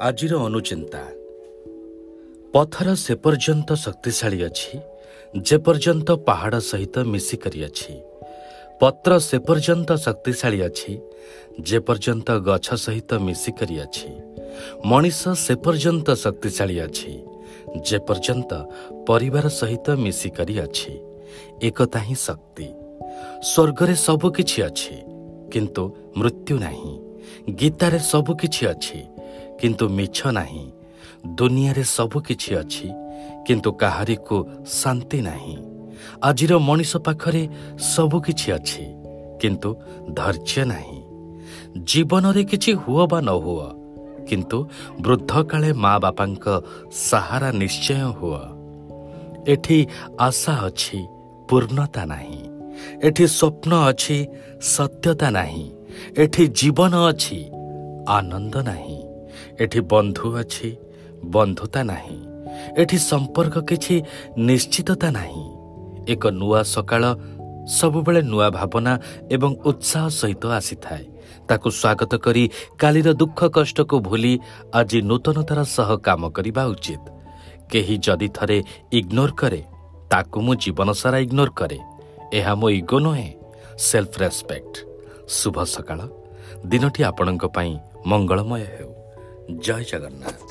ଆଜିର ଅନୁଚିନ୍ତା। ପଥର ସେ ପର୍ଯ୍ୟନ୍ତ ଶକ୍ତିଶାଳୀ ଅଛି ଯେ ପର୍ଯ୍ୟନ୍ତ ପାହାଡ଼ ସହିତ ମିଶିକରି ଅଛି। ପତ୍ର ସେ ପର୍ଯ୍ୟନ୍ତ ଶକ୍ତିଶାଳୀ ଅଛି ଯେ ପର୍ଯ୍ୟନ୍ତ ଗଛ ସହିତ ମିଶିକରି ଅଛି। ମଣିଷ ସେ ପର୍ଯ୍ୟନ୍ତ ଶକ୍ତିଶାଳୀ ଅଛି ଯେ ପର୍ଯ୍ୟନ୍ତ ପରିବାର ସହିତ ମିଶିକରି ଅଛି। ଏକତା ହିଁ ଶକ୍ତି। ସ୍ୱର୍ଗରେ ସବୁ କିଛି ଅଛି କିନ୍ତୁ ମୃତ୍ୟୁ ନାହିଁ। ଗୀତାରେ ସବୁ କିଛି ଅଛି କିନ୍ତୁ ମିଛ ନାହିଁ। ଦୁନିଆରେ ସବୁ କିଛି ଅଛି କିନ୍ତୁ କାହାରିକୁ ଶାନ୍ତି ନାହିଁ। ଆଜିର ମଣିଷ ପାଖରେ ସବୁ କିଛି ଅଛି କିନ୍ତୁ ଧୈର୍ଯ୍ୟ ନାହିଁ। ଜୀବନରେ କିଛି ହୁଅ ବା ନ ହୁଅ କିନ୍ତୁ ବୃଦ୍ଧ କାଳେ ମା ବାପାଙ୍କ ସାହାରା ନିଶ୍ଚୟ ହୁଅ। ଏଠି ଆଶା ଅଛି ପୂର୍ଣ୍ଣତା ନାହିଁ। ଏଠି ସ୍ୱପ୍ନ ଅଛି ସତ୍ୟତା ନାହିଁ। ଏଠି ଜୀବନ ଅଛି ଆନନ୍ଦ ନାହିଁ। ଏଠି ବନ୍ଧୁ ଅଛି ବନ୍ଧୁତା ନାହିଁ। ଏଠି ସମ୍ପର୍କ କିଛି ନିଶ୍ଚିତତା ନାହିଁ। ଏକ ନୂଆ ସକାଳ ସବୁବେଳେ ନୂଆ ଭାବନା ଏବଂ ଉତ୍ସାହ ସହିତ ଆସିଥାଏ। ତାକୁ ସ୍ୱାଗତ କରି କାଲିର ଦୁଃଖ କଷ୍ଟକୁ ଭୁଲି ଆଜି ନୂତନତାର ସହ କାମ କରିବା ଉଚିତ। କେହି ଯଦି ଥରେ ଇଗ୍ନୋର କରେ ତାକୁ ମୁଁ ଜୀବନ ସାରା ଇଗ୍ନୋର କରେ। ଏହା ମୋ ଇଗୋ ନୁହେଁ ସେଲ୍ଫ ରେସ୍ପେକ୍ଟ। ଶୁଭ ସକାଳ। ଦିନଟି ଆପଣଙ୍କ ପାଇଁ ମଙ୍ଗଳମୟ ହେଉ। जय जगन्नाथ।